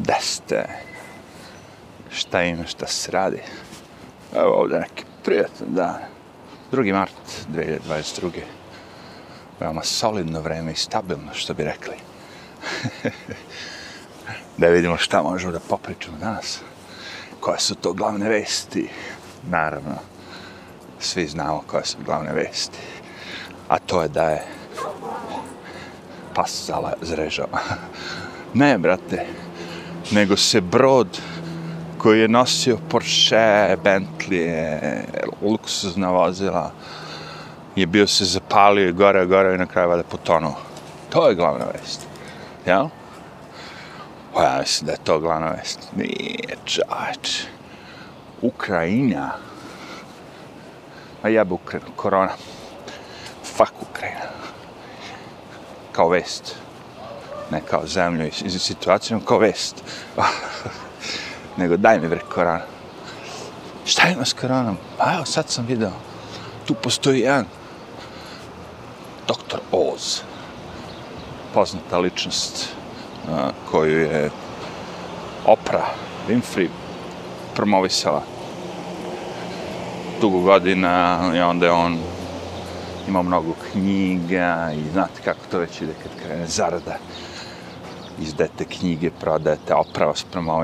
Gde ste? Šta ima, šta se radi? Evo ovdje neki prijatan dan. 2. mart 2022. Veoma solidno vreme i stabilno, što bi rekli. da vidimo šta možemo da popričamo danas. Koje su to glavne vesti? Naravno, svi znamo koje su glavne vesti. A to je da je pas zala zrežao. ne, brate, nego se brod koji je nosio Porsche, Bentley, luksuzna vozila, je bio se zapalio i gore, gore i na kraju vada potonuo. To je glavna vest. Jel? O, ja mislim da je to glavna vest. Nije, čač. Ukrajina. A jebe Ukrajina, korona. Fuck Ukrajina. Kao vest. Ne kao zemlju i situaciju, kao vest. Nego daj mi bre korona. Šta ima s koronom? Pa evo, sad sam video. Tu postoji jedan doktor Oz. Poznata ličnost a, koju je Oprah Winfrey promovisala dugo godina i onda je on imao mnogo knjiga i znate kako to već ide kad krene zarada izdete knjige, prodajete, oprava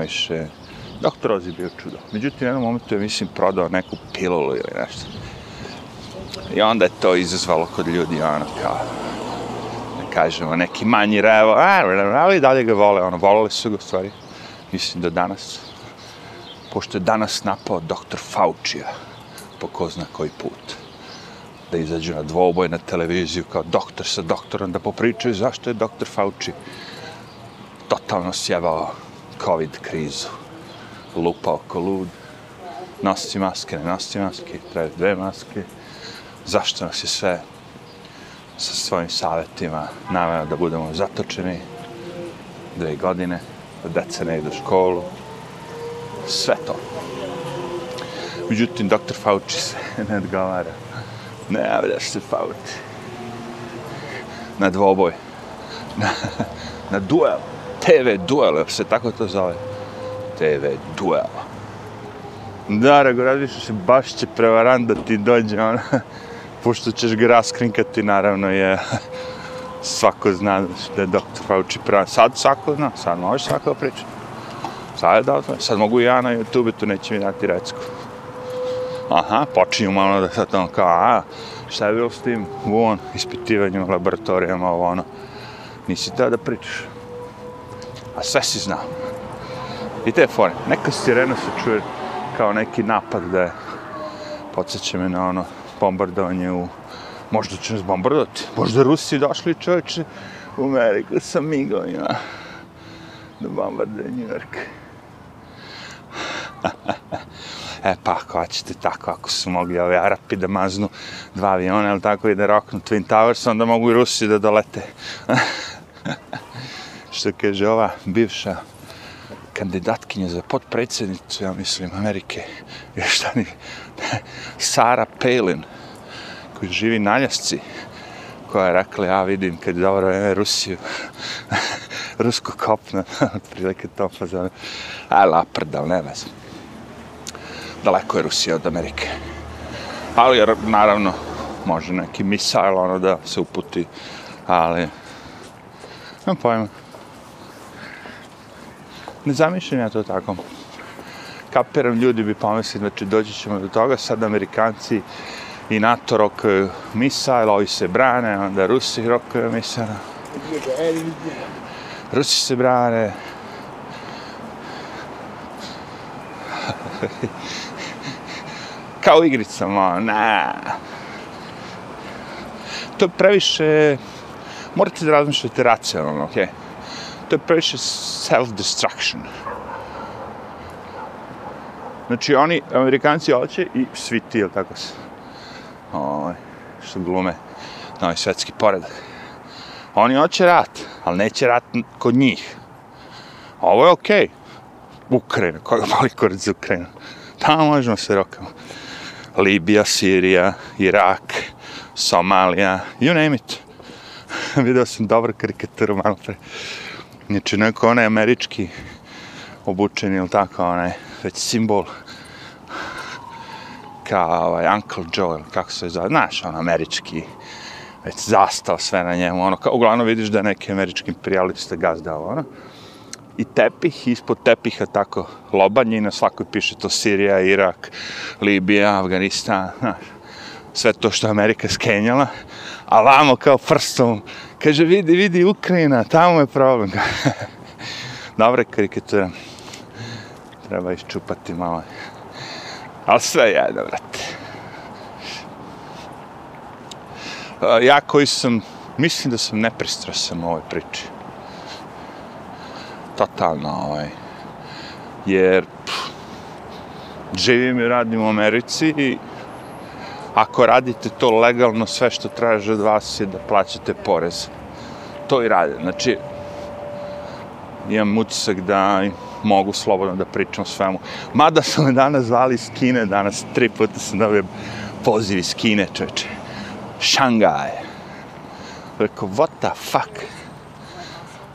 se. Doktor Oz je bio čudo. Međutim, u jednom momentu je, mislim, prodao neku pilulu ili nešto. I onda je to izazvalo kod ljudi, ono, kao, ne kažemo, neki manji revo, e, ali dalje ga vole, ono, volali su ga, stvari, mislim da danas, pošto je danas napao doktor Faucija, po ko zna koji put, da izađu na dvoboj na televiziju kao doktor sa doktorom, da popričaju zašto je doktor Fauci totalno sjebao COVID krizu, Lupao ko lud, nosi maske, ne nosi maske, treba dve maske, zašto nas je sve sa svojim savjetima naveo da budemo zatočeni dve godine, da deca ne idu u školu, sve to. Međutim, doktor Fauci se ne odgovara. Ne javljaš se, Fauci. Na dvoboj. Na, na duel. TV duel, se tako to zove. TV duel. Da, rego, se, baš će prevarant da ti dođe, ona. Pošto ćeš ga raskrinkati, naravno je svako zna da je doktor Fauci prevarant. Sad svako zna, sad može svako pričati. Sad je da sad mogu ja na YouTube, tu neće mi dati recku. Aha, počinju malo da sad ono kao, a, šta je bilo s tim u on ispitivanju laboratorijama, ovo ono. Nisi tada da pričaš. A sve si znao. I te fore, neka sirena se čuje kao neki napad da je, podsjeća me na ono bombardovanje u, možda će nas bombardovati, možda Rusi došli čovječe u Ameriku sa migovima da bombarduje New York. e pa ako hoćete tako, ako su mogli ove Arapi da maznu dva aviona, ali tako i da roknu Twin Towers, onda mogu i Rusi da dolete. Što kaže ova bivša kandidatkinja za potpredsjednicu, ja mislim, Amerike, još šta ni, Sara Palin, koji živi na ljasci, koja je rekla, ja vidim kad je dobro vreme Rusiju, rusko kopno, prilike to pa zove, a lapard, ali ne vezam. Daleko je Rusija od Amerike. Ali, naravno, može neki misajl, ono, da se uputi, ali, nemam pojma. Ne zamišljam ja to tako. Kapiram, ljudi bi pomislili, znači doći ćemo do toga, sad Amerikanci i NATO rokaju e, misajla, ovi se brane, onda Rusi rokaju e, misajla. Rusi se brane. Kao igricama, na. To je previše, morate da razmišljate racionalno, okej. Okay? To je previše self-destruction. Znači, oni, Amerikanci, hoće i svi ti, ili tako se, ovaj, što glume, novi svetski poredak. Oni hoće rat, ali neće rat kod njih. Ovo je okej. Okay. Ukrajina, koga boli kurac za Ukrajinu? Tamo možemo se rokamo. Libija, Sirija, Irak, Somalija, you name it. Video sam dobar karikaturu malo pre. Znači, neko onaj američki obučeni ili tako, onaj, već simbol kao ovaj Uncle Joe, kako se zove, znaš, on američki, već zastao sve na njemu, ono, kao, uglavnom vidiš da je neki američki imperialista gazda, ono, i tepih, ispod tepiha tako lobanje i na svakoj piše to Sirija, Irak, Libija, Afganistan, znaš, sve to što Amerika skenjala, a vamo kao prstom, kaže, vidi, vidi, Ukrajina, tamo je problem. Dobre karikatura. Treba iščupati malo. Ali sve je jedno, vrate. Ja koji sam, mislim da sam nepristrasan u ovoj priči. Totalno, ovaj. Jer, pff, živim i radim u Americi i ako radite to legalno, sve što traže od vas je da plaćate porez. To i rade. Znači, imam utisak da mogu slobodno da pričam o svemu. Mada su me danas zvali iz Kine, danas tri puta sam dobio poziv iz Kine, čoveče. Šangaj. Rekao, what the fuck?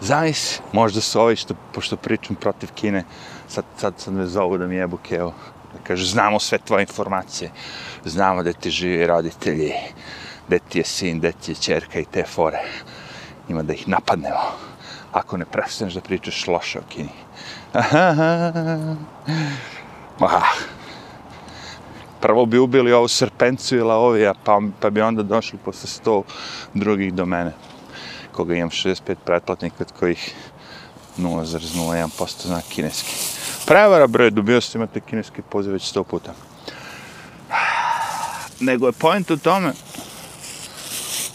Zavis, možda su ovi što, pošto pričam protiv Kine, sad, sad, sad me zovu da mi jebu keo. Kaže, znamo sve tvoje informacije, znamo da ti živi roditelji, da ti je sin, da ti je čerka i te fore. Ima da ih napadnemo ako ne prestaneš da pričaš loše o Kini. Aha. Prvo bi ubili ovu srpencu i laovija, pa, pa bi onda došli posle sto drugih do mene. Koga imam 65 pretplatnika, od kojih 0,01% zna kineski. Prevara, bre, dobio ste imate kineski poziv već sto puta. Nego je point u tome,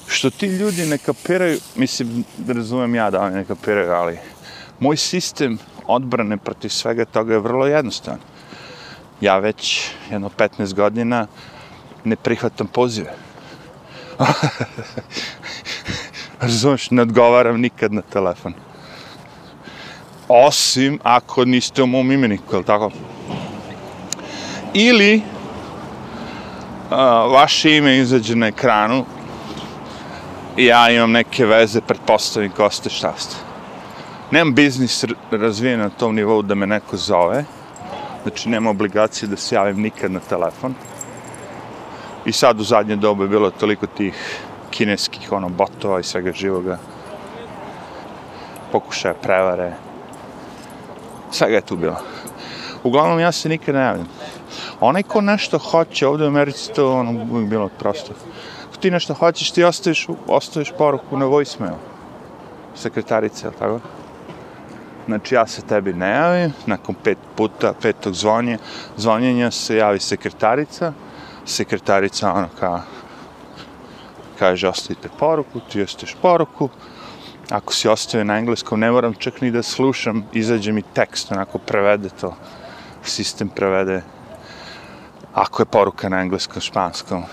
što ti ljudi ne kapiraju, mislim, razumem ja da oni ne kapiraju, ali moj sistem odbrane protiv svega toga je vrlo jednostavan. Ja već jedno 15 godina ne prihvatam pozive. Razumeš, ne odgovaram nikad na telefon. Osim ako niste u mom imeniku, je tako? Ili a, vaše ime izađe na ekranu ja imam neke veze, pretpostavim ko ste šta ste. Nemam biznis razvijen na tom nivou da me neko zove, znači nema obligacije da se javim nikad na telefon. I sad u zadnje dobe je bilo toliko tih kineskih ono, botova i svega živoga. Pokušaja prevare. Svega je tu bilo. Uglavnom ja se nikad ne javim. Onaj ko nešto hoće, ovdje u Americi to ono, uvijek bilo prosto ako ti nešto hoćeš, ti ostaviš, ostaviš poruku na voicemail sekretarice, ili tako? Znači, ja se tebi ne javim, nakon pet puta, petog zvonje, zvonjenja se javi sekretarica, sekretarica ono kao, kaže, ostavite poruku, ti ostaviš poruku, ako si ostavio na engleskom, ne moram čak ni da slušam, izađe mi tekst, onako prevede to, sistem prevede, ako je poruka na engleskom, španskom,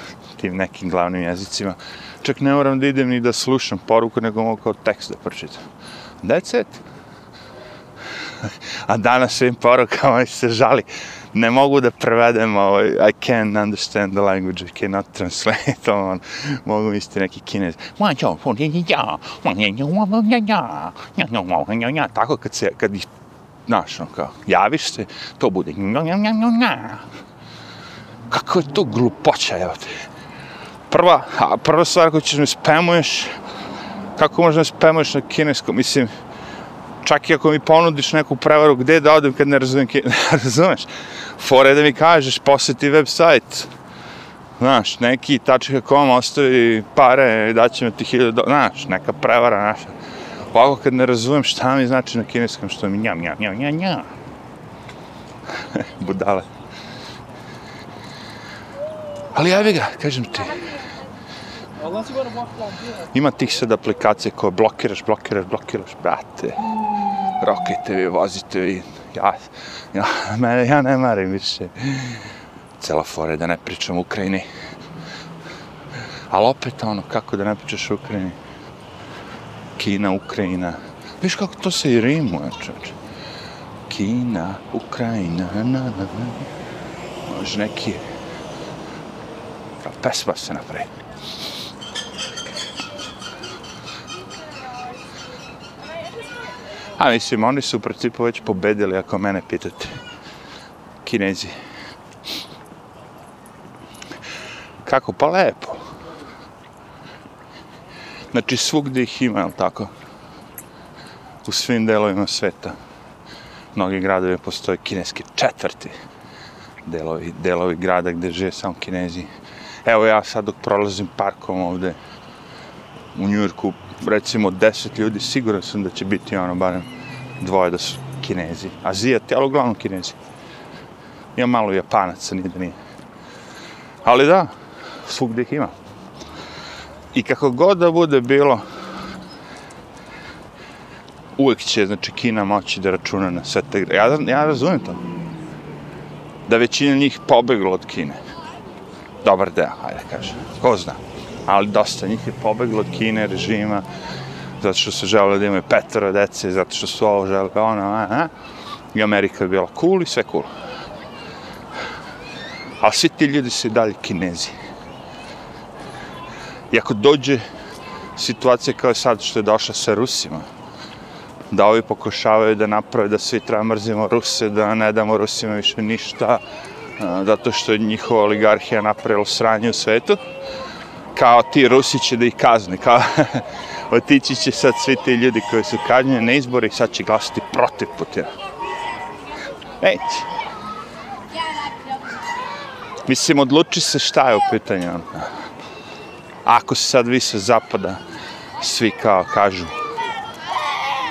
tim nekim glavnim jezicima. Čak ne moram da idem ni da slušam poruku, nego mogu kao tekst da pročitam. That's it. A danas svim porukama se žali. Ne mogu da prevedem ovaj, I can't understand the language, I cannot translate, on, mogu misliti neki kinez. Tako kad se, kad ih, znaš, on kao, javiš se, to bude. Kako je to glupoća, evo te prva, a prva stvar koju ćeš mi spamuješ, kako možda spamuješ na kineskom, mislim, čak i ako mi ponudiš neku prevaru, gde da odem kad ne razumem, ne razumeš? Fore da mi kažeš, posjeti web sajt, znaš, neki tačka.com ostavi pare, daćemo ti hiljada, znaš, neka prevara naša. Ovako kad ne razumem šta mi znači na kineskom, što mi njam, njam, njam, njam, njam. Budale. Ali javi ga, kažem ti. Ima tih sad aplikacije koje blokiraš, blokiraš, blokiraš, brate. Rokajte vi, vozite vi. Ja, ja, mene, ja ne marim više. Cela fora da ne pričam u Ukrajini. Ali opet ono, kako da ne pričaš u Ukrajini? Kina, Ukrajina. Viš kako to se i rimuje, čoče. Kina, Ukrajina, na, na, na. Može neki... Pesma se napravi. A mislim, oni su u principu već pobedili, ako mene pitate. Kinezi. Kako? Pa lepo. Znači, svugdje ih ima, jel tako? U svim delovima sveta. Mnogi gradovi postoje kineski četvrti delovi, delovi grada gdje žive samo kinezi. Evo ja sad dok prolazim parkom ovde u Njurku, recimo deset ljudi, siguran sam da će biti ono, barem dvoje da su kinezi. Azijati, ali uglavnom kinezi. Ima malo japanaca, nije da nije. Ali da, svugdje ih ima. I kako god da bude bilo, uvijek će, znači, Kina moći da računa na sve te... Ja, ja razumijem to. Da većina njih pobegla od Kine. Dobar deo, hajde kažem. Ko zna. Ali dosta njih je pobeglo od Kine, režima, zato što su želeli da imaju petero dece, zato što su ovo želeli, pa ono, a, a. I Amerika je bila cool i sve cool. A svi ti ljudi su i dalje kinezi. I ako dođe situacija kao je sad što je došla sa Rusima, da ovi pokušavaju da naprave da svi treba mrzimo Ruse, da ne damo Rusima više ništa, zato što je njihova oligarhija napravila sranje u svetu, kao ti Rusi će da ih kazne, kao otići će sad svi ti ljudi koji su kažnjeni na izbori i sad će glasiti protiv Putina. Neće. Mislim, odluči se šta je u pitanju. Ono. Ako se sad vi sa zapada svi kao kažu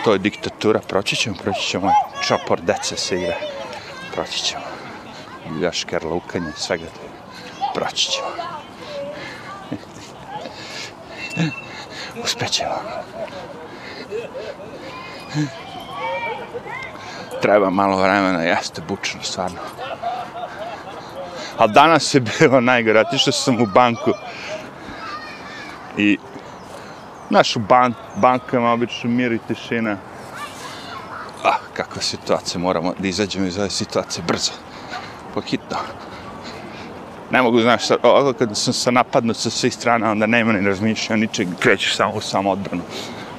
to je diktatura, proći ćemo, proći ćemo, čopor dece se igra, proći ćemo. ljaškar, lukanje, svega to proći ćemo. Uspećemo. Treba malo vremena, jeste bučno, stvarno. A danas je bilo najgore, otišao sam u banku i našu ban bankama obično mir i tišina. Ah, kakva situacija, moramo da izađemo iz ove situacije brzo, pohitno. Ne mogu, znaš, ovo kad sam sa napadnut sa svih strana, onda nema ni razmišljanja ničeg, krećeš samo u samo odbranu,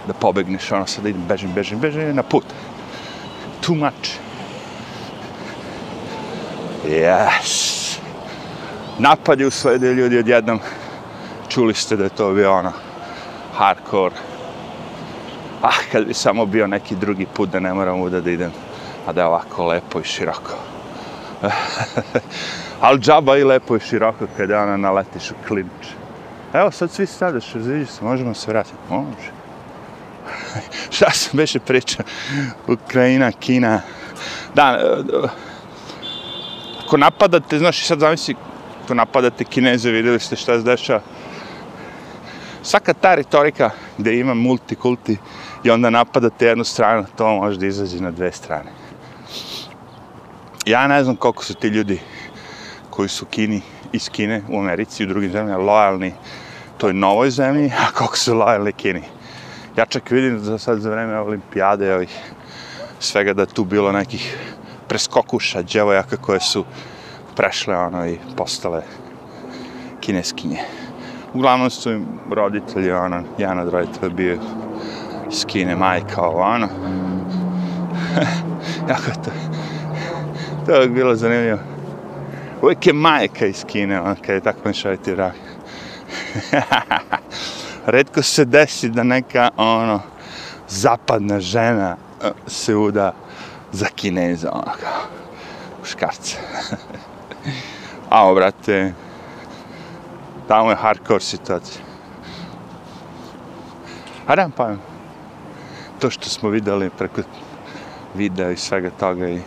da pobegneš, ono sad idem, bežim, bežim, bežim, na put. Too much. Yes. Napad je usledio ljudi odjednom. Čuli ste da je to bio ono, hardcore. Ah, kad bi samo bio neki drugi put da ne moram uda da idem, a da je ovako lepo i široko. Ali džaba i lepo je široko kada ona naletiš u klinč. Evo sad svi stadaš, razviđi se, možemo se vratiti. Može. Šta sam beše priča? Ukrajina, Kina. Da, e, ako napadate, znaš, sad zamisli, ako napadate Kineze, videli ste šta se dešava, svaka ta retorika gde ima multikulti i onda napadate jednu stranu, to može da izađe na dve strane. Ja ne znam koliko su ti ljudi koji su Kini iz Kine u Americi i u drugim zemljama lojalni toj novoj zemlji, a koliko su lojalni Kini. Ja čak vidim za sad za vreme olimpijade ovih svega da tu bilo nekih preskokuša djevojaka koje su prešle ono i postale kineskinje uglavnom su im roditelji, ono, jedan od roditelja bio skine majka, ovo, ono. Jako to, to je bilo zanimljivo. Uvijek je majka iz Kine, ono, kada je tako mešaviti rak. Redko se desi da neka, ono, zapadna žena e, se uda za kineza, ono, kao, muškarca. A, brate, tamo je hardcore situacija. A da, pa to što smo videli preko videa i svega toga i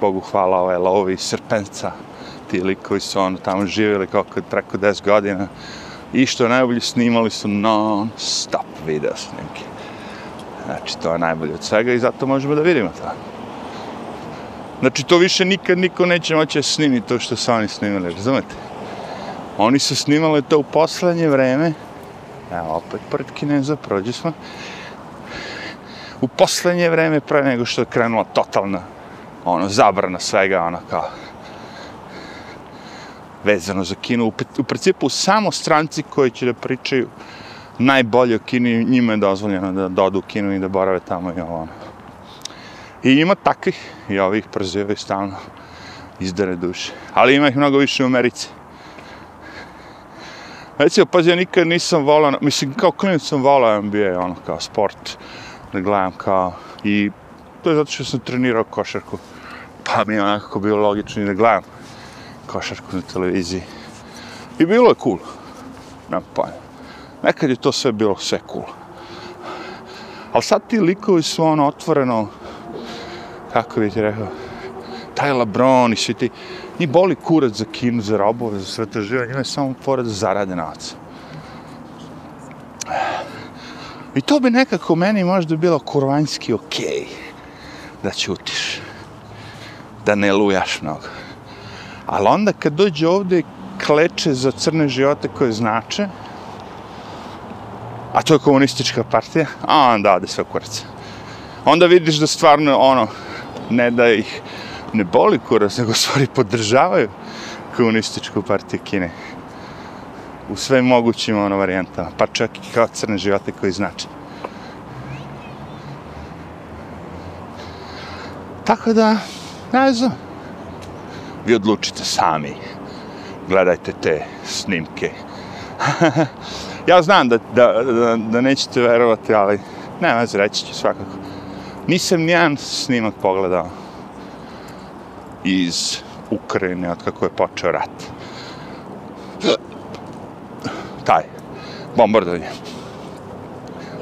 Bogu hvala ove lovi srpenca, ti likovi su ono tamo živjeli kako preko 10 godina i što najbolje snimali su non stop video snimke. Znači to je najbolje od svega i zato možemo da vidimo to. Znači to više nikad niko neće moći snimiti to što su oni snimali, razumete? Oni su snimali to u poslednje vreme. Evo, opet pored Kineza, prođe smo. U poslednje vreme, pre nego što je krenula totalna ono, zabrana svega, ono kao vezano za Kinu. U, u principu, samo stranci koji će da pričaju najbolje o Kini, njima je dozvoljeno da dodu u Kinu i da borave tamo i ovo. I ima takvih, i ovih prozivaju stalno izdare duše. Ali ima ih mnogo više u Americi. Recimo, pazi, ja nikad nisam volao, mislim, kao klinic sam volao NBA, ono, kao sport, da gledam kao, i to je zato što sam trenirao košarku, pa mi je onako bilo logično i da gledam košarku na televiziji. I bilo je cool, nema pojma. Nekad je to sve bilo sve cool. Ali sad ti likovi su ono otvoreno, kako bih ti rekao, taj Lebron i svi ti, ni boli kurac za kinu, za robove, za sve to žive, njima je samo pored da zarade novac. I to bi nekako meni možda bilo kurvanjski okej, okay, da ćutiš, da ne lujaš mnogo. Ali onda kad dođe ovde kleče za crne živote koje znače, a to je komunistička partija, a onda ode sve kurac. Onda vidiš da stvarno ono, ne da ih ne boli kurac, nego stvari podržavaju komunističku partiju Kine. U sve mogućim ono varijantama, pa čak i kao crne živote koji znače. Tako da, ne znam, vi odlučite sami, gledajte te snimke. ja znam da, da, da, da nećete verovati, ali ne, vas reći ću svakako. Nisam nijedan snimak pogledao iz Ukrajine od kako je počeo rat. Taj, bombardovanje.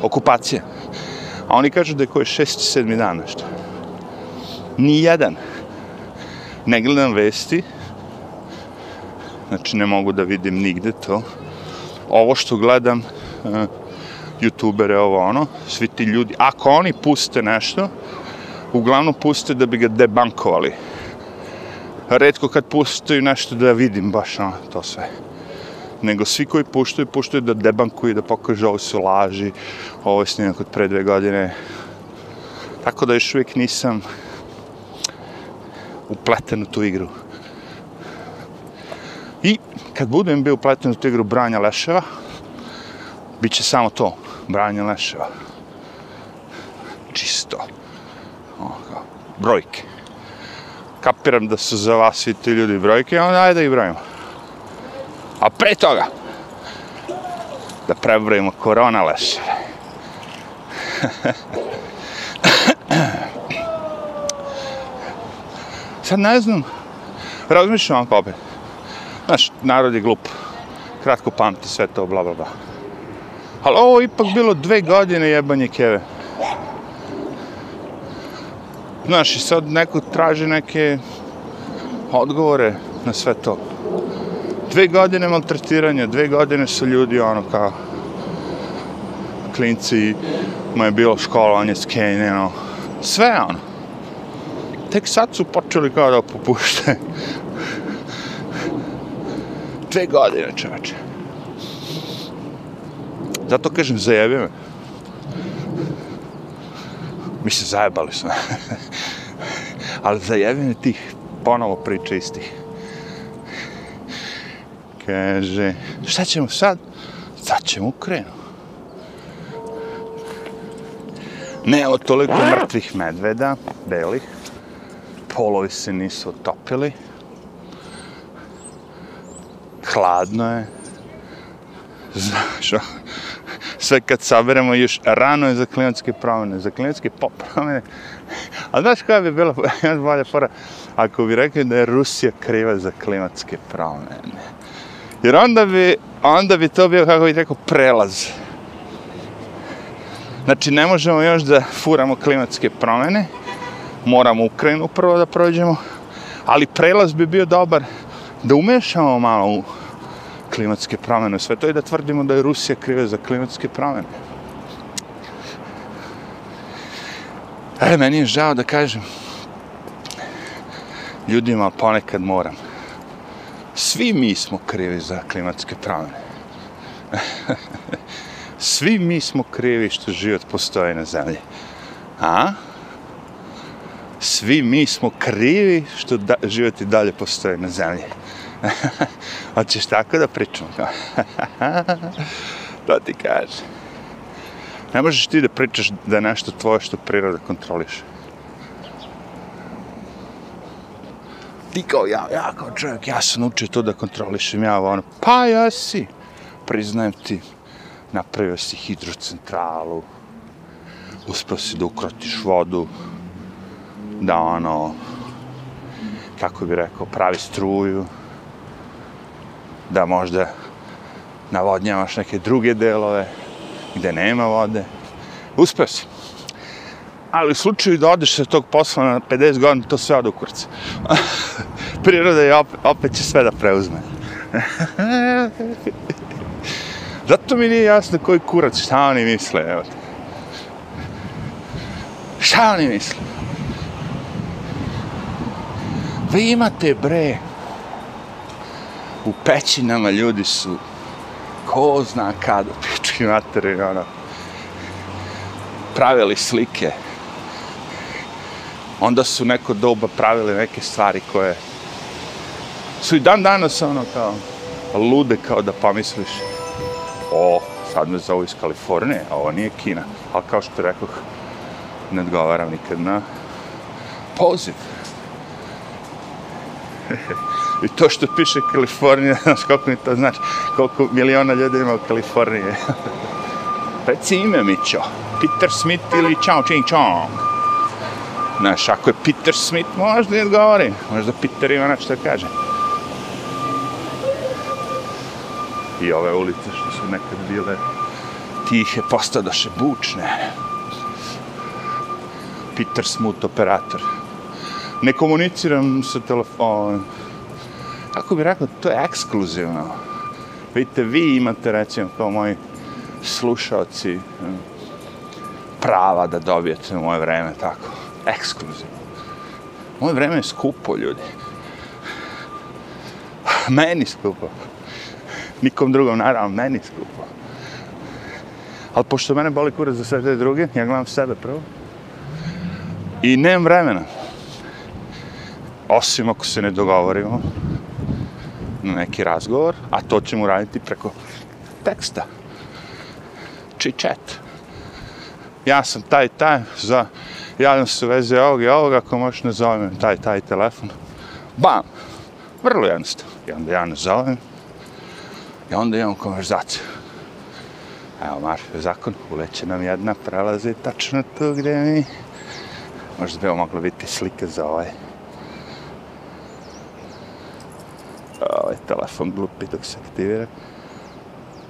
Okupacija. A oni kažu da je koje šest, sedmi dan nešto. Nijedan. Ne gledam vesti. Znači ne mogu da vidim nigde to. Ovo što gledam, uh, youtubere, ovo ono, svi ti ljudi, ako oni puste nešto, uglavnom puste da bi ga debankovali redko kad puštaju nešto da vidim baš ono, to sve. Nego svi koji puštaju, puštaju da debankuju, da pokažu ovo su laži, ovo je snimak od pre dve godine. Tako da još uvijek nisam upleten u tu igru. I kad budem bio upleten u tu igru branja leševa, bit će samo to, branja leševa. Čisto. O, brojke kapiram da su za vas svi ti ljudi brojke, onda ajde da ih brojimo. A pre toga, da prebrojimo korona Leševa. Sad ne znam, razmišljam vam opet. Znaš, narod je glup, kratko pamti sve to, bla, bla, bla. Ali ovo ipak bilo dve godine jebanje keve. Znaš, i sad neko traži neke odgovore na sve to. Dve godine maltretiranja, dve godine su ljudi ono kao klinci, mu je bilo školovanje s ono, sve ono. Tek sad su počeli kao da popušte. dve godine, čoveče. Zato kažem, zajebi me. Mi se zajebali smo. Ali zajebine tih ponovo priča istih. Kaže, šta ćemo sad? Sad ćemo krenu. Ne, od toliko mrtvih medveda, belih. Polovi se nisu otopili. Hladno je. Znaš, sve kad saberemo još rano je za klimatske promjene, za klimatske promjene. A znaš koja bi bila još bolja fora? Ako bi rekli da je Rusija kriva za klimatske promjene. Jer onda bi, onda bi to bio, kako bih rekao, prelaz. Znači, ne možemo još da furamo klimatske promjene. Moramo Ukrajinu prvo da prođemo. Ali prelaz bi bio dobar da umešamo malo u klimatske promjene, sve to i da tvrdimo da je Rusija kriva za klimatske promjene. E, meni je žao da kažem ljudima ponekad moram. Svi mi smo krivi za klimatske promjene. Svi mi smo krivi što život postoji na zemlji. A? Svi mi smo krivi što da, život i dalje postoji na zemlji. Hoćeš tako da pričamo? to ti kaže. Ne možeš ti da pričaš da je nešto tvoje što priroda kontroliše. Ti kao, ja, ja kao čovjek, ja sam učio to da kontrolišem, ja ono, pa jesi, priznajem ti, napravio si hidrocentralu, uspio si da ukrotiš vodu, da ono, kako bi rekao, pravi struju, da možda navodnjavaš neke druge delove gde nema vode. Uspeo si. Ali u slučaju da odeš sa tog posla na 50 godina, to sve ode u kurce. Priroda je opet, opet će sve da preuzme. Zato mi nije jasno koji kurac, šta oni misle, evo te. Šta oni misle? Vi imate bre, u pećinama ljudi su, ko zna kada, pički materi, ono, pravili slike. Onda su neko doba pravili neke stvari koje su i dan danas ono kao lude kao da pomisliš o, sad me zovu iz Kalifornije, a ovo nije Kina. Ali kao što rekoh, ne odgovaram nikad na poziv. I to što piše Kalifornija, znaš koliko mi to znači, koliko miliona ljudi ima u Kaliforniji. Reci ime, Mićo. Peter Smith ili Chao Ching Chong. Znaš, ako je Peter Smith, možda i odgovorim. Možda Peter ima nešto da kaže. I ove ulice što su nekad bile tihe, postadoše bučne. Peter Smith, operator. Ne komuniciram sa telefonom. Kako bi rekao, to je ekskluzivno. Vidite, vi imate, recimo, kao moji slušalci, eh, prava da dobijete moje vreme, tako. Ekskluzivno. Moje vreme je skupo, ljudi. Meni skupo. Nikom drugom, naravno, meni skupo. Ali pošto mene boli kurac za sve te druge, ja gledam sebe prvo. I nemam vremena. Osim ako se ne dogovorimo na neki razgovor, a to ćemo raditi preko teksta. Či-chat. Ja sam taj, taj, za, javljam se u veze ovog i ovog, ako možeš ne zovem taj, taj telefon. Bam! Vrlo jednostavno. I onda ja ne zovem. I onda imam konverzaciju. Evo, Marfio zakon, uleće nam jedna, prelazi tačno tu gdje mi. Možda bi ovo moglo biti slika za ovaj. Ovaj telefon glupi dok se aktivira.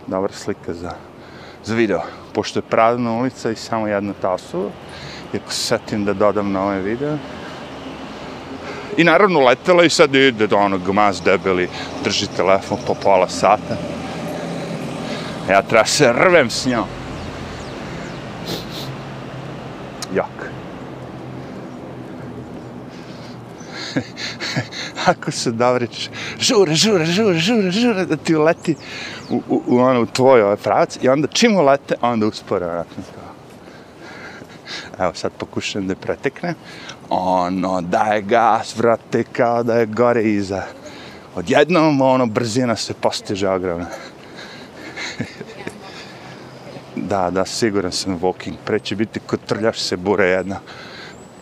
Dobra slika za, za video. Pošto je prazna ulica i samo jedna ta osoba. I se setim da dodam na ovaj video. I naravno letela i sad ide do onog gmaz debeli, drži telefon po pola sata. Ja treba se rvem s njom. Jak. Ako se davrič, žure, žure, žure, žure, žure, da ti uleti u, u, u, ono, u tvoj ovaj pravac i onda čim ulete, onda uspore. Onako. Evo sad pokušam da pretekne. Ono, daje gas, vrate, kao da je gore iza. Odjednom, ono, brzina se postiže ogromna. da, da, siguran sam walking. Pre će biti kotrljaš se bure jedna.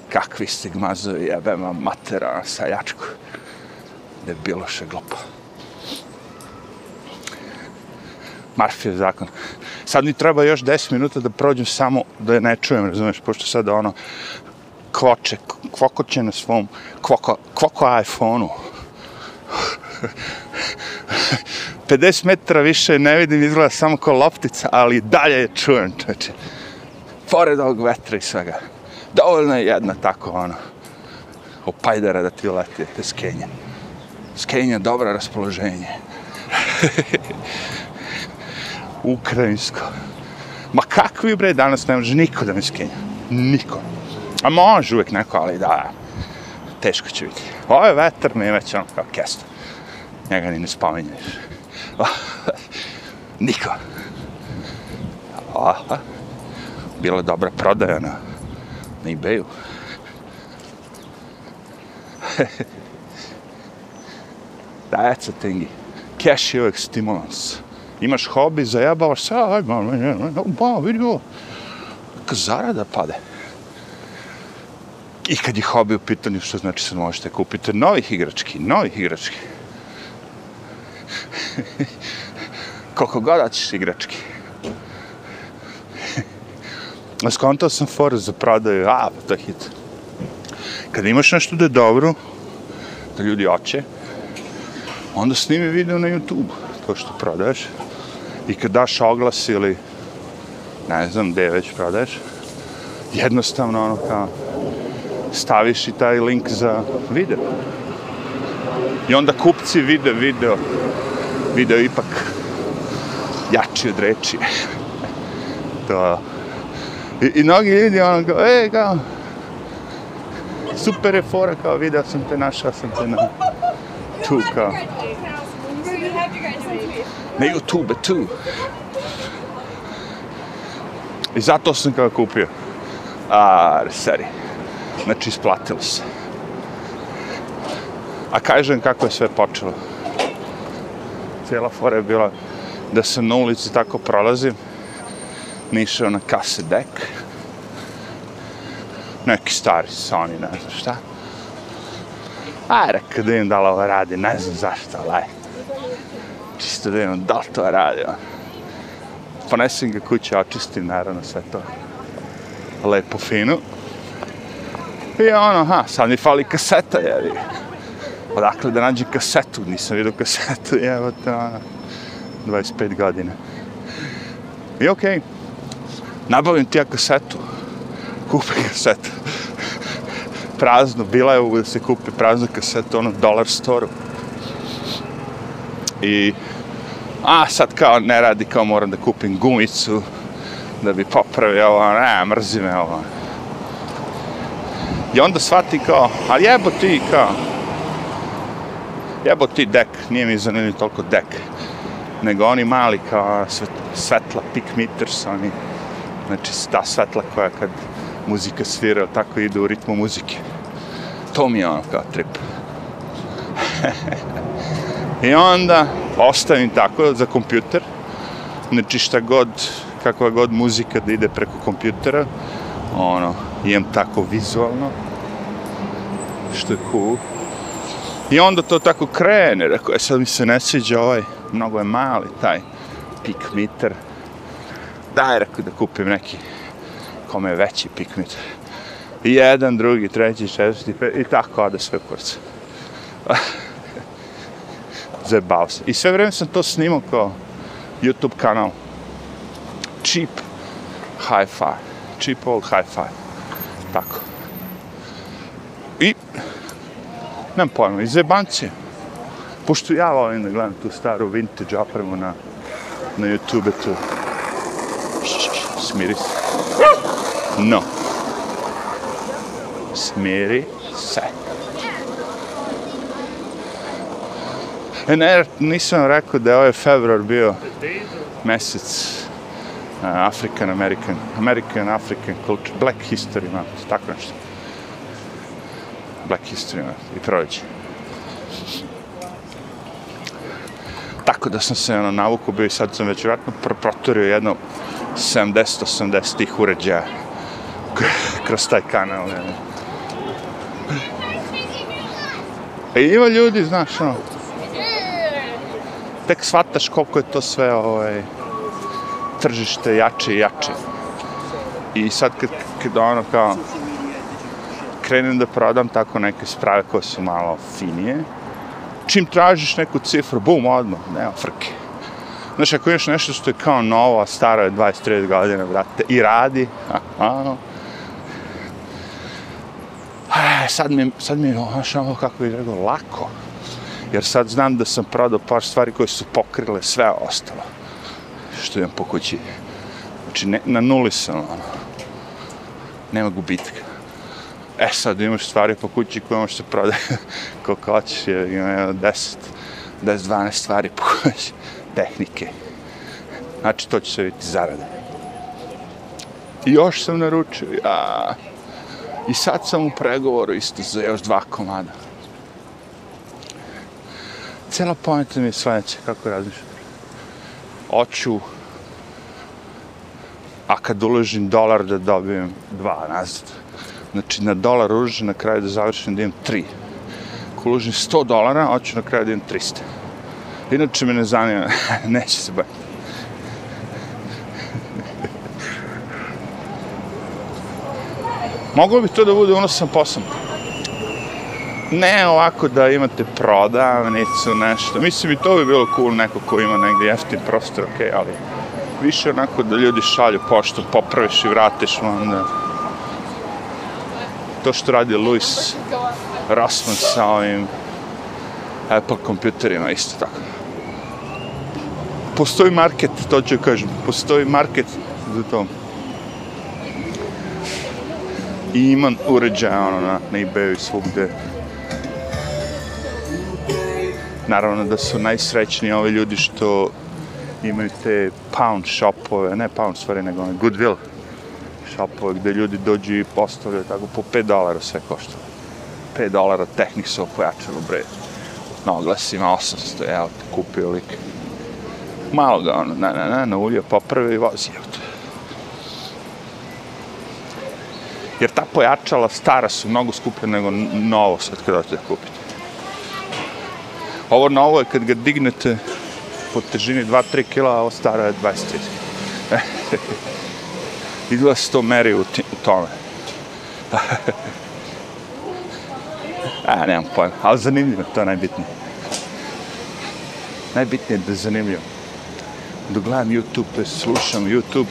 Kakvi stigmazovi jebema matera ono, sa jačku. Da je bilo še glupo. Marfijev zakon. Sad mi treba još 10 minuta da prođem samo da je ne čujem, razumeš, pošto sad ono kvoče, kvokoće na svom kvoko, kvoko iPhone-u. 50 metara više ne vidim, izgleda samo kao loptica, ali dalje je čujem, čoče. Pored ovog vetra i svega. Dovoljno je jedna tako, ono, opajdara da ti leti, te skenje. Skenja, dobro raspoloženje. Ukrajinsko. Ma kakvi bre, danas ne može niko da mi skenja. Niko. A može uvijek neko, ali da, teško će biti. Ovo je vetar, mi je već ono kao kesto. Njega ni ne spominješ. Niko. Aha. Bila je dobra prodaja na, na ebayu. That's a thingy. Cash je uvijek stimulans. Imaš hobi, zajebavaš se, aj, ba, ba, ba, vidi ovo. Zarada pade. I kad je hobi u pitanju, što znači sad možete kupiti novih igrački, novih igrački. Koliko god hoćeš igrački. Skontao sam for za prodaju, a, to je hit. Kad imaš nešto da je dobro, da ljudi oće, onda snimi video na YouTube, to što prodaješ. I kad daš oglas ili, ne znam, gde već prodaješ, jednostavno ono kao, staviš i taj link za video. I onda kupci vide video, video ipak jači od reči. to. I, I mnogi ljudi ono kao, e, kao, super je fora, kao video sam te, našao sam te na tu, kao. Na YouTube, tu. I zato sam ga kupio. A, seri. Znači, isplatilo se. A kažem kako je sve počelo. Cijela fora je bila da sam na ulici tako prolazim. Nišao na kase dek. Neki stari Sony, ne znam šta. Aj, rekao da im dala ovo radi, ne znam zašto, ali. Čisto da imam, da li to radi. Ono. Ponesem ga kuće, očistim, naravno, sve to. Lepo, fino. I ono, ha, sad mi fali kaseta, jevi. Odakle da nađem kasetu, nisam vidio kasetu, evo te, ono, 25 godina. I okej, okay. nabavim ti ja kasetu, kupim kasetu. Prazno, bila je ovo da se kupi prazno kasetu, ono, dollar store I, a sad kao ne radi, kao moram da kupim gumicu, da bi popravio ovo, ne, mrzi me ovo. I onda shvati kao, ali jebo ti kao, jebo ti dek, nije mi zanimljiv toliko dek, nego oni mali kao svet, svetla, pick meters, oni, znači ta svetla koja kad muzika svira, tako ide u ritmu muzike. To mi je ono kao trip. I onda ostavim tako za kompjuter, znači šta god, kakva god muzika da ide preko kompjutera, ono, imam tako vizualno, što je cool. I onda to tako krene, rekao je, sad mi se ne sviđa ovaj, mnogo je mali taj pik meter. Daj, rekao da kupim neki kome je veći pik meter. I jedan, drugi, treći, četvrti, pet, i tako ode sve kurce zajebao se. I sve vreme sam to snimao kao YouTube kanal. Cheap hi-fi. Cheap old hi-fi. Tako. I, nemam pojma, iz jebancije. Pošto ja volim da gledam tu staru vintage opremu na, na YouTube tu. Smiri se. No. Smiri se. E, ne, nisam rekao da je ovaj februar bio mesec uh, African American, American African culture, Black History Month, tako nešto. Black History Month i proleće. Tako da sam se ono, navuku bio i sad sam već vratno protorio jedno 70-80 tih uređaja kroz taj kanal. Ne. E, ima ljudi, znaš, ono, tek shvataš koliko je to sve ovaj, tržište jače i jače. I sad kad, kad ono kao krenem da prodam tako neke sprave koje su malo finije, čim tražiš neku cifru, bum, odmah, nema frke. Znaš, ako imaš nešto što je kao novo, a staro je 23 godine, brate, i radi, aha, ono, e, sad mi, sad mi, ono, znaš, ono, kako bih rekao, lako. Jer sad znam da sam prodao par stvari koje su pokrile sve ostalo. Što imam po kući. Znači, ne, na nuli sam, ono. Nema gubitka. E sad imaš stvari po kući koje možeš se prodati koliko hoćeš, je, ima 10, 10-12 stvari po kući, tehnike. Znači to će se vidjeti zarade. I još sam naručio, ja. I sad sam u pregovoru isto za još dva komada. Cijela pojenta mi je sledeća, kako razmišljam. Oću, a kad uložim dolar da dobijem dva nazad Znači, na dolar uložim na kraju da završim da imam 3. Ako uložim 100 dolara, hoću na kraju da imam 300. Inače me ne zanima, neće se baviti. Moglo bi to da bude unosan posao. Ne ovako da imate prodavnicu, nešto. Mislim i to bi bilo cool, neko ko ima negdje jeftin prostor, okej, okay, ali više onako da ljudi šalju poštu, popraviš i vratiš onda. To što radi Luis Rossman sa ovim Apple kompjuterima, isto tako. Postoji market, to ću kažem, postoji market za to i imam uređaja ono, na, na ebayu svugde. Naravno da su najsrećniji ovi ljudi što imaju te pound shopove, ne pound stvari, nego one goodwill shopove gde ljudi dođu i postavljaju tako po 5 dolara sve košta. 5 dolara tehnik se pojačalo bre. Na oglasima 800, evo te kupio lik. Malo ga ono, ne, ne, ne, na ulje pa poprve i vozi auto. jer ta pojačala stara su mnogo skuplja nego novo sad kada ćete kupiti. Pa ovo novo je kad ga dignete po težini 2-3 kila, a ovo stara je 23. Izgleda se to meri u, u tome. a, nemam pojma, ali zanimljivo, to je najbitnije. Najbitnije je da je zanimljivo. Dok gledam YouTube, slušam YouTube,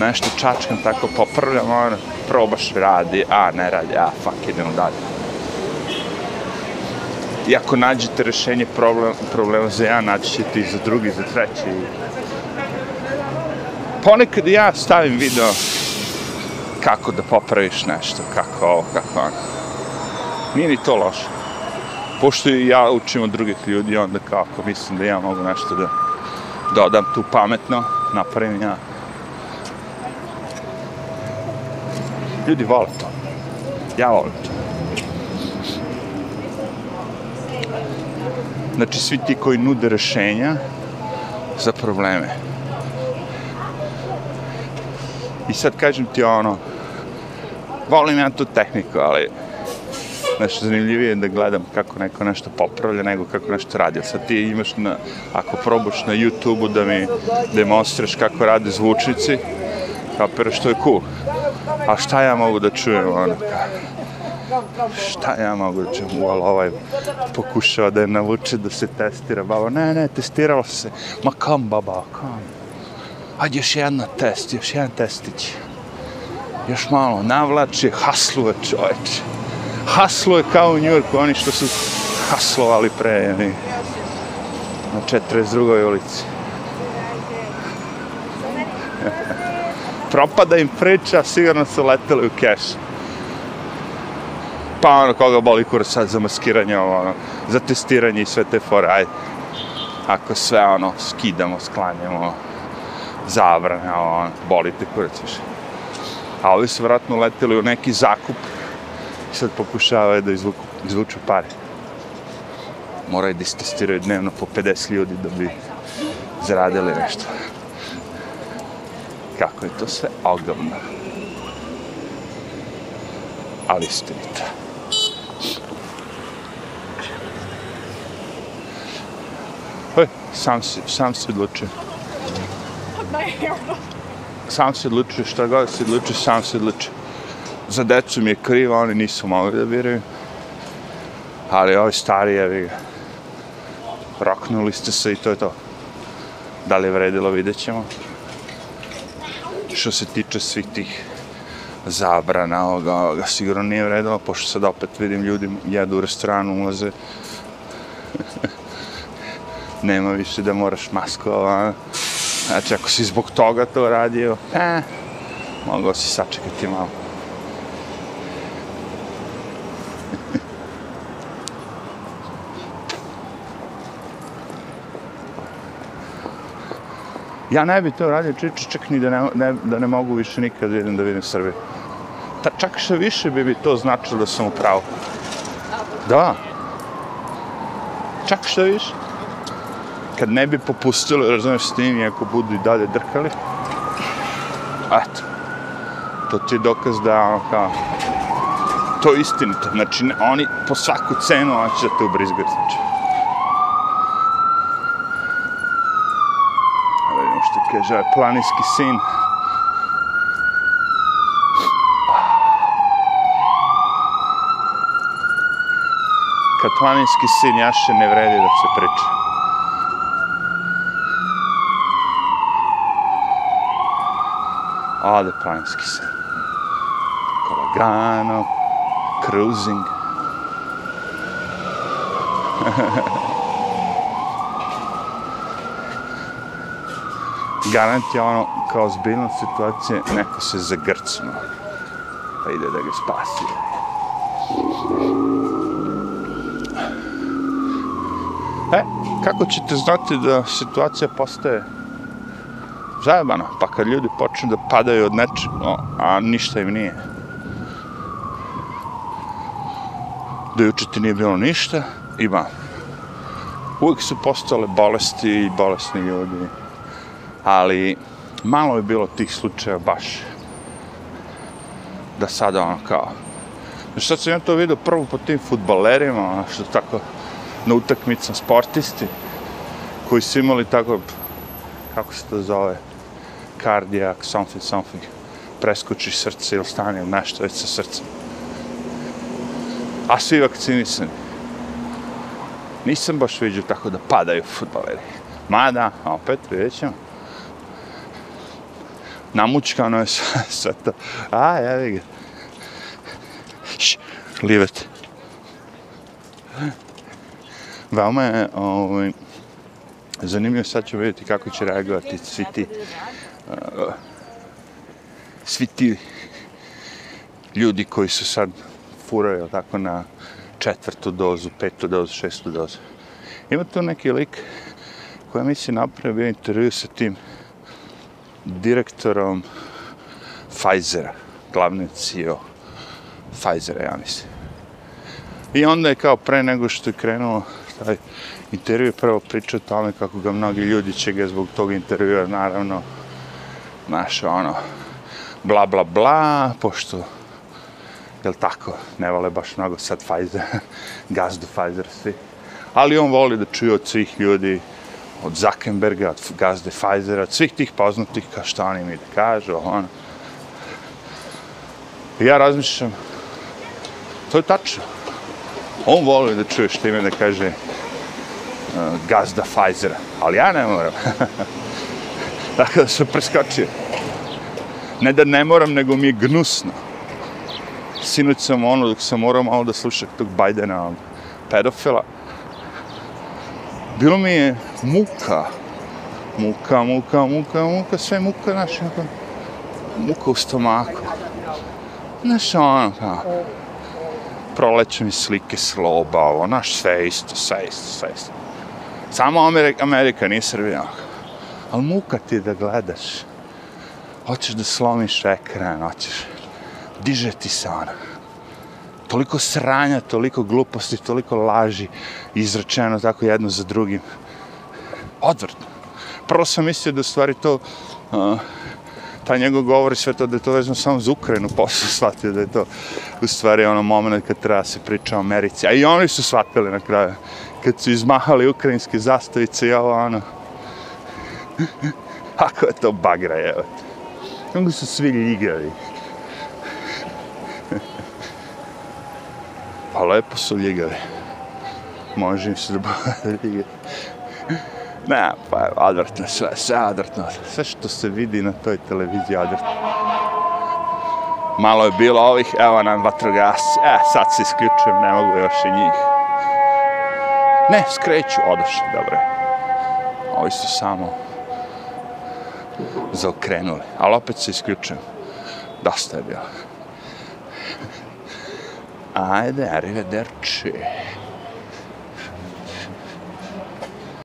nešto čačkam, tako popravljam, ono, probaš, radi, a, ne radi, a, fuck, idemo dalje. I ako nađete rešenje problem, problema za jedan, naći ćete i za drugi, za treći. Ponekad ja stavim video kako da popraviš nešto, kako ovo, kako ono. Nije ni to loše. Pošto ja učim od drugih ljudi, onda kako mislim da ja mogu nešto da dodam tu pametno, napravim ja Ljudi vole to. Ja volim to. Znači, svi ti koji nude rešenja za probleme. I sad kažem ti ono, volim ja tu tehniku, ali znaš, zanimljivije je da gledam kako neko nešto popravlja nego kako nešto radi. Sad ti imaš, na, ako probaš na YouTube-u da mi demonstraš kako rade zvučnici, kapiraš što je cool. A šta ja mogu da čujem, ono, šta ja mogu da čujem, ali ovaj pokušava da je navuče da se testira, baba, ne, ne, testiralo se, ma kam, baba, kam, hajde još jedna test, još jedan testić, još malo, navlači, hasluje čovječ, hasluje kao u Njurku, oni što su haslovali pre, ne, na 42. ulici. propada im priča, sigurno su leteli u keš. Pa ono, koga boli kurac sad za maskiranje, ono, za testiranje i sve te fore, ajde. Ako sve ono, skidamo, sklanjamo, zabrane, ono, boli te kurac više. A ovi su vratno leteli u neki zakup i sad pokušavaju da izvuku, izvuču pare. Moraju da istestiraju dnevno po 50 ljudi da bi zaradili nešto kako je to sve ogromno. Ali istinito. Sam si, sam si odlučio. Sam si odlučio, šta god si odlučio, sam si odlučio. Za decu mi je krivo, oni nisu mogli da biraju. Ali ovi stari, evi ga, roknuli ste se i to je to. Da li je vredilo, vidjet ćemo što se tiče svih tih zabrana, ovoga, ovoga sigurno nije vredilo, pošto sad opet vidim ljudi jedu u restoranu, ulaze. Nema više da moraš masku, ova. Znači, ako si zbog toga to radio, eh, mogao si sačekati malo. Ja ne bi to radio, čiče, čak ni da ne, ne, da ne mogu više nikad da idem da vidim Srbiju. Ta, čak što više bi bi to značilo da sam u pravu. Da. Čak što više. Kad ne bi popustili, razumiješ s tim, ako budu i dalje drkali. Eto. To ti je dokaz da, ono kao, To je istinito. Znači, ne, oni po svaku cenu hoće da te ubrizgati, Znači. Da vidimo što kaže ovaj planinski sin. Kad planinski sin jaše, ne vredi da se priča. Sin. Lagano, cruising. Garant je ono, kao zbiljna situacija, neko se zagrcno. Pa ide da ga spasi. E, kako ćete znati da situacija postaje zajebano. Pa kad ljudi počnu da padaju od nečeg, no, a ništa im nije. da juče ti nije bilo ništa, ima. Uvijek su postale bolesti i bolesni ljudi. Ali malo je bilo tih slučaja baš da sada ono kao Znači sad sam ja to vidio prvo po tim futbalerima, ono što tako na utakmicama sportisti koji su imali tako, kako se to zove, cardiac, something, something, preskoči srce ili stane ili nešto već sa srcem a svi vakcinisani. Nisam baš vidio tako da padaju futbaleri. Mada, opet, vidjet ćemo. Namučkano je sve, to. A, ja ga. Šš, livet. Veoma je ovaj, zanimljivo, sad ću vidjeti kako će reagovati svi ti uh, svi ti ljudi koji su sad furaju tako na četvrtu dozu, petu dozu, šestu dozu. Ima tu neki lik koja mi se napravio bio intervju sa tim direktorom Pfizera, glavni CEO Pfizera, ja mislim. I onda je kao pre nego što je krenuo taj intervju, prvo pričao o tome kako ga mnogi ljudi će ga zbog tog intervjua, naravno, znaš, ono, bla, bla, bla, pošto jel tako, ne vole baš mnogo sad Pfizer, gazdu Pfizer svi. Ali on voli da čuje od svih ljudi, od Zuckerberga, od gazde Pfizera, od svih tih poznatih, kao što oni mi da kažu, ono. I ja razmišljam, to je tačno. On voli da čuje što ima da kaže uh, gazda Pfizera, ali ja ne moram. tako da sam preskočio. Ne da ne moram, nego mi je gnusno sinoć sam ono, dok sam morao malo da slušam tog Bajdena, ono, pedofila, bilo mi je muka, muka, muka, muka, muka, sve muka, znaš, muka u stomaku. Znaš, ono, kao, proleće mi slike sloba, ovo, naš, sve isto, sve isto, sve isto. Samo Amerika, Amerika nije Srbija. Ali muka ti da gledaš. Hoćeš da slomiš ekran, hoćeš diže ti se ona. Toliko sranja, toliko gluposti, toliko laži izrečeno tako jedno za drugim. Odvrtno. Prvo sam mislio da stvari to, uh, ta njegov govori sve to da je to vezano samo za Ukrajinu, pa posle shvatio da je to u stvari ono moment kad treba se priča o Americi. A i oni su shvatili na kraju, kad su izmahali ukrajinske zastavice i ovo ono. Ako je to bagra, evo. Kako su svi ljigavi. Pa lepo su ljigavi. Može im se da bude ljigavi. Ne, pa odvrtno sve, sve odvrtno. Sve što se vidi na toj televiziji odvrtno. Malo je bilo ovih, evo nam vatrogasci. E, sad se isključujem, ne mogu još i njih. Ne, skreću, odošli, dobro. Ovi su samo zaokrenuli, ali opet se isključujem. Dosta je bilo. Ajde, arrivederci.